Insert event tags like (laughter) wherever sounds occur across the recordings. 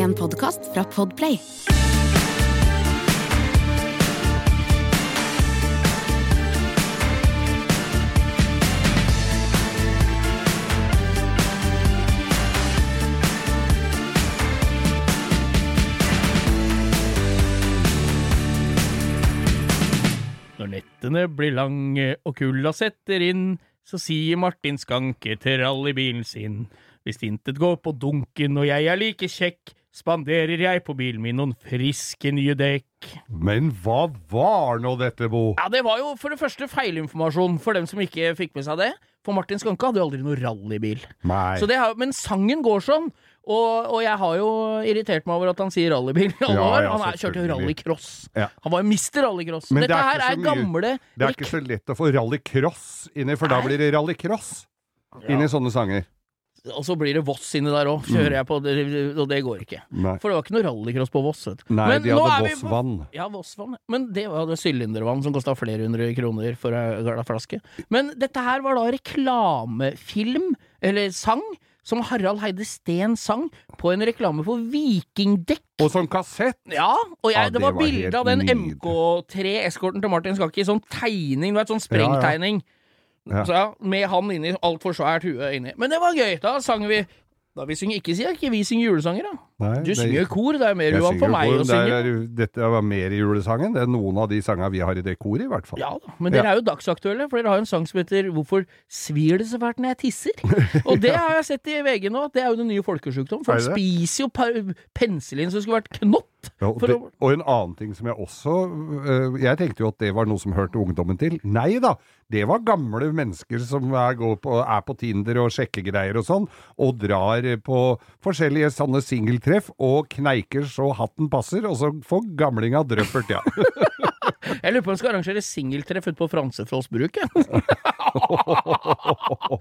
En podkast fra Podplay. Når nettene blir lange og kulda setter inn, så sier Martin Skanke til rallybilen sin. Hvis intet går på dunken og jeg er like kjekk, spanderer jeg på bilen min noen friske nye dekk. Men hva var nå dette, Bo? Ja, det var jo for det første feilinformasjon for dem som ikke fikk med seg det. For Martin Skanke hadde jo aldri noen rallybil. Nei. Så det har, men sangen går sånn. Og, og jeg har jo irritert meg over at han sier rallybil i alle år. Han er, kjørte jo rallycross. Ja. Han var jo mister rallycross. Men det er her er mye- gamle Det er ikke så lett å få rallycross inni, for da blir det rallycross inni sånne sanger. Og så blir det Voss inni der òg, kjører jeg på, og det går ikke. Nei, For det var ikke noe rallycross på Voss. Nei Men de hadde er vi Voss på- vann. Ja, Vossvann. Men det var det sylindervann som kosta flere hundre kroner for ei flaske. Men dette her var da reklamefilm, eller sang, som Harald Heide Steen sang på en reklame for Vikingdekk. Og som kassett! Ja, og jeg, Ja, det, det var var bilde av den. MK3-eskorten til Martin Skakki, sånn tegning, du vet, sånn sprengtegning. Ja. Så ja, med han inni, altfor svært hue inni. Men det var gøy. Da sang vi Da vi synger ikke sier ikke vi synger julesanger, da. Nei, Du synger i kor, det er mer uvant for meg kor, å det synge. er jo- Dette var mer i julesangen. Det er noen av de sangene vi har i det koret, i hvert fall. Ja da, men dere Ja. er jo dagsaktuelle, for dere har jo en sang som heter 'Hvorfor svir det så fælt når jeg tisser?' (laughs) Og det har jeg sett i VG nå, det er jo den nye folkesjukdommen. Det det? spiser jo penicillin som skulle vært knott. Ja, og, det, og en annen ting som jeg også øh, Jeg tenkte jo at det var noe som hørte ungdommen til. Nei da, det var gamle mennesker som er, går på, er på Tinder og sjekker greier og sånn, og drar på forskjellige sånne singeltreff og kneiker så hatten passer, og så får gamlinga drøppert, ja. (laughs) Jeg lurer på om jeg skal arrangere singeltreff ute på Fransefoss bruk, jeg. (laughs)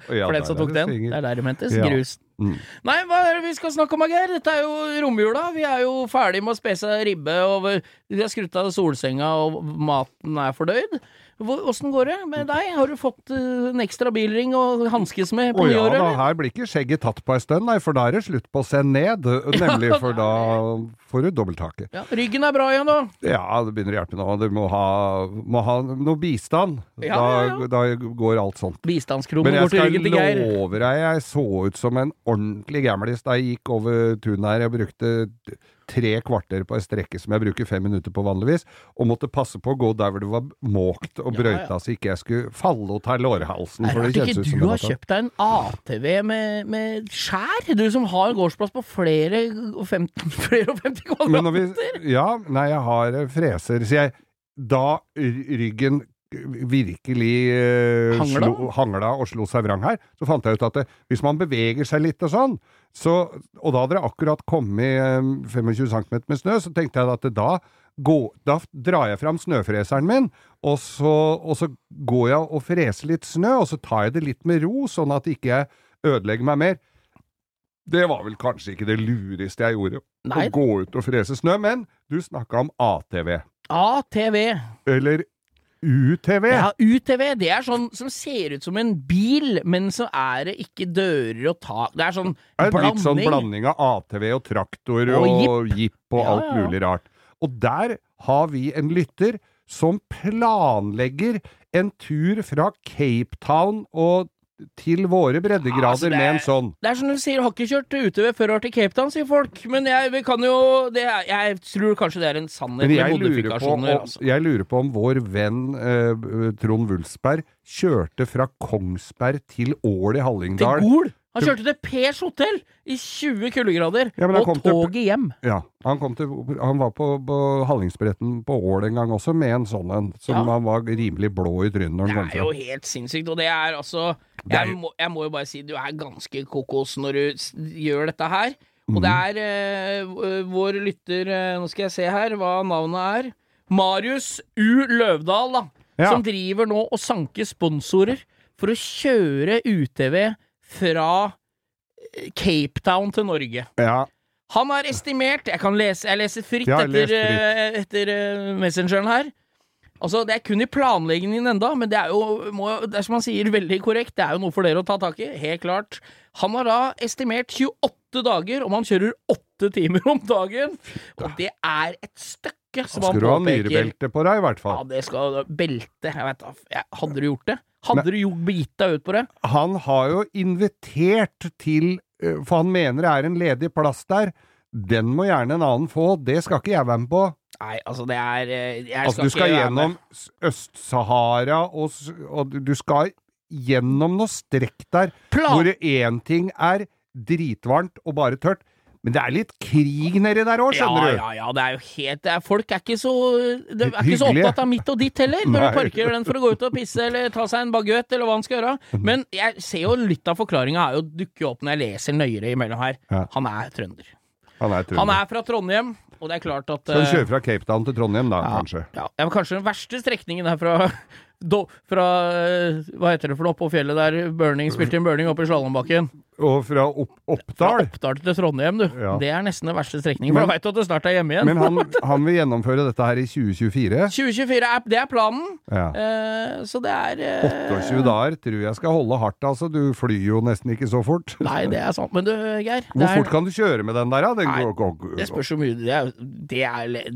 For den som tok den. Det er der det mentes. Ja. Grus. Mm. Nei, hva er det vi skal snakke om, Geir? Dette er jo romjula. Vi er jo ferdig med å spise ribbe, og vi har skrudd av solsenga, og maten er fordøyd. Åssen går det med deg? Har du fått eh, en ekstra bilring å hanskes med på ja nyåret, da, eller? her blir ikke skjegget tatt på ei stund, nei, for da er det slutt på å se ned. (laughs) Nemlig, for da får du dobbelttaket. Ja, ryggen er bra igjen, da. Ja, det begynner å hjelpe nå. Du må ha, må ha noe bistand. Ja, da, ja, ja. da går alt sånt. Bistandskronen går til ryggen til Geir. Men jeg love deg, jeg så ut som en ordentlig gamlis da jeg gikk over tunet her. Jeg brukte tre kvarter på ei strekke som jeg bruker fem minutter på vanligvis, og måtte passe på å gå der hvor det var måkt og brøyta, så ikke jeg skulle falle og ta lårhalsen. Er for det ikke ut du som har kjøpt deg en ATV med, med skjær? Du som har gårdsplass på flere og 50, (laughs) flere og 50 Men når vi, kvadratmeter? ja, nei, jeg har eh, freser, så jeg Da ryggen virkelig eh, Hangla? slo, hangla og slo seg vrang her, så fant jeg ut at det, hvis man beveger seg litt og sånn, så, og da hadde det akkurat kommet eh, 25 cm med snø, så tenkte jeg at det da Gå, da drar jeg fram snøfreseren min, og så, og så går jeg og freser litt snø, og så tar jeg det litt med ro, sånn at ikke jeg ødelegger meg mer. Det var vel kanskje ikke det lureste jeg gjorde, Nei. å gå ut og frese snø, men du snakka om ATV. ATV. Eller UTV. Ja, UTV, det er sånn som ser ut som en bil, men så er det ikke dører og tak. Det er sånn Det er blanding. litt sånn blanding av ATV og traktor Og og jeep og Ja, alt mulig rart. Og der har vi en lytter som planlegger en tur fra Cape Town og til våre breddegrader Altså, det med en sånn. Det er som du sier, har ikke kjørt UTV før har til Cape Town, sier folk. Men jeg vi kan jo det Jeg tror kanskje det er en sannhet Men med lurer, på modifikasjoner. om, Altså. jeg lurer på om vår venn eh, Trond Wulfsberg kjørte fra Kongsberg til Ål i Hallingdal. Til. Gol! Han kjørte til Pers hotell i 20 kuldegrader, Ja, og toget til- hjem. Ja, han, kom til, han var på, på Hallingsbretten på Ål en gang også, med en sånn en, som Ja. han var rimelig blå i trynet når Det han kom er jo helt sinnssykt, og det er altså Det jeg må, jeg må jo bare si du er ganske kokos når du gjør dette her. Og Mhm. det er eh, vår lytter eh, Nå skal jeg se her hva navnet er. Marius U. Løvdahl, da. Ja. Som driver nå og sanker sponsorer for å kjøre UTV fra eh, Cape Town til Norge. Ja, Han har estimert Jeg kan lese, jeg leser fritt Ja, etter, fritt. eh, etter messengeren her. Altså, Det er kun i planleggingen enda, men det er jo, må, det er som han sier, veldig korrekt. Det er jo noe for dere å ta tak i. Helt klart. Han har da estimert 28 dager om han kjører 8 timer om dagen. Og det er et stykke, som han skal du ha nyrebelte på deg, i hvert fall. Ja, det skal Belte. Jeg vet da. Hadde du gjort det? Hadde du gjort, begitt deg ut på det? Han har jo invitert til eh, For han mener det er en ledig plass der. Den må gjerne en annen få. Det skal ikke jeg være med på. Nei, altså, det er eh, Jeg Altså, du skal gjennom Øst-Sahara, og, og du- skal gjennom noe strekk der Plan- hvor én ting er dritvarmt og bare tørt, men det er litt krig nedi der òg, Ja, skjønner du. ja, ja, det er jo helt er, Folk er ikke så De er ikke så opptatt av mitt og ditt heller, når Nei. parkerer den for å gå ut og pisse eller ta seg en baguett eller hva han skal gjøre. Men jeg ser jo litt av forklaringa er jo dukker opp når jeg leser nøyere imellom her. Ja. Han er trønder. Han er. Han er fra Trondheim, og det er klart at Skal du eh, kjøre fra Cape Town til Trondheim, da, ja, kanskje? Ja, ja, men kanskje den verste strekningen er fra (laughs) do, fra eh, Hva heter det for noe oppå fjellet der Burning spilte inn Burning oppe i Slalåmbakken. Og fra opp, Fra Oppdal? Oppdal til Trondheim, du. Ja. Det er nesten den verste strekningen, for Men- da veit du at du snart er hjemme igjen. Men han, (laughs) han vil gjennomføre dette her i 2024. 2024 er, det er planen. Ja. Eh, så det er eh, 28 dager tror jeg skal holde hardt, altså. Du flyr jo nesten ikke så fort. Nei, det er sant. Men du, Geir. Hvor er- fort kan du kjøre med den der, da? Den Nei, går, går, Det spørs så mye. Det er, det er,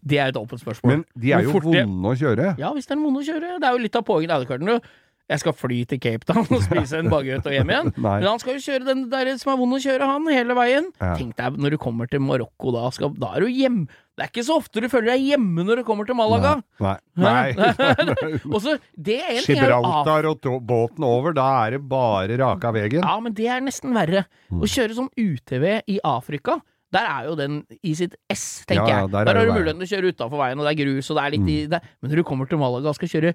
det er et åpent spørsmål. Men de er jo det- vonde å kjøre. Ja, hvis det er vonde å kjøre. Det er jo litt av poenget. Det Jeg skal fly til Cape Town og spise en baguett og hjem igjen. (laughs) Men han skal jo kjøre den der som er vond å kjøre, han, hele veien. Ja. Tenk deg når du kommer til Marokko, da, skal, da er du hjemme. Det er ikke så ofte du føler deg hjemme når du kommer til Malaga. Nei. Nei. Nei. (laughs) så, det en ting er Gibraltar og båten over, da er det bare raka veien. Ja, men det er nesten verre. Mm. Å kjøre sånn UTV i Afrika, der er jo den i sitt ess, tenker Ja, jeg. der Der, er har du muligheten til å kjøre utafor veien, og det er grus, og det er litt i Mm. det. Men når du kommer til Malaga og skal kjøre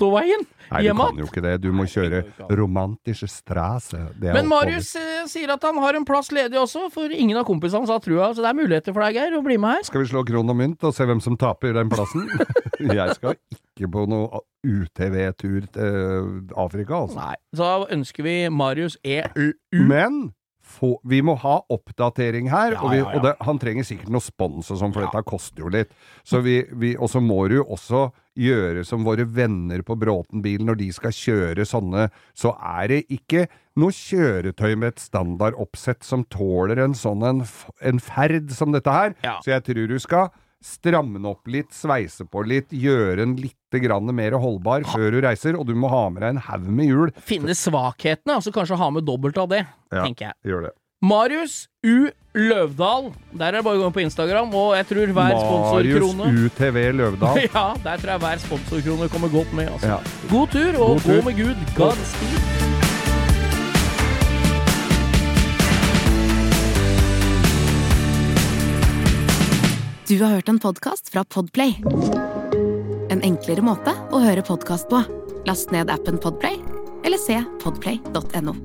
motorveien Nei, du kan jo ikke det. Du må kjøre romantische strasse. Det er Men. Marius eh, sier at han har en plass ledig også, for ingen av kompisene hans har trua, så det er muligheter for deg, Geir, å bli med her. Skal vi slå kron og mynt og se hvem som taper den plassen? (laughs) jeg skal ikke på noe UTV-tur til Afrika, altså. Nei, så da ønsker vi Marius EU. Men få, vi må ha oppdatering her, Ja, og, vi, ja, ja. og det, han trenger sikkert noe spons og sånn, for Ja. dette koster jo litt. Så vi, vi, og så må du jo også gjøre som våre venner på Bråten-bil når de skal kjøre sånne, så er det ikke noe kjøretøy med et standardoppsett som tåler en sånn en, en ferd som dette her. Ja. Så jeg tror du skal stramme opp litt, sveise på litt, gjøre den litt mer holdbar før du reiser, og du må ha med deg en haug med hjul. Finne svakhetene, altså kanskje ha med dobbelt av det, Ja. tenker jeg. Gjør det. Marius U. Løvdahl. Der er det bare å gå inn på Instagram, og jeg tror hver Marius UTV Løvdahl. (laughs) Ja, der tror jeg hver sponsorkrone kommer godt med. Altså. Ja. God tur, og God tur. gå med Gud. Godspeed. Du har hørt en podkast fra Podplay. En enklere måte å høre podkast på. Last ned appen Podplay, eller se podplay.no.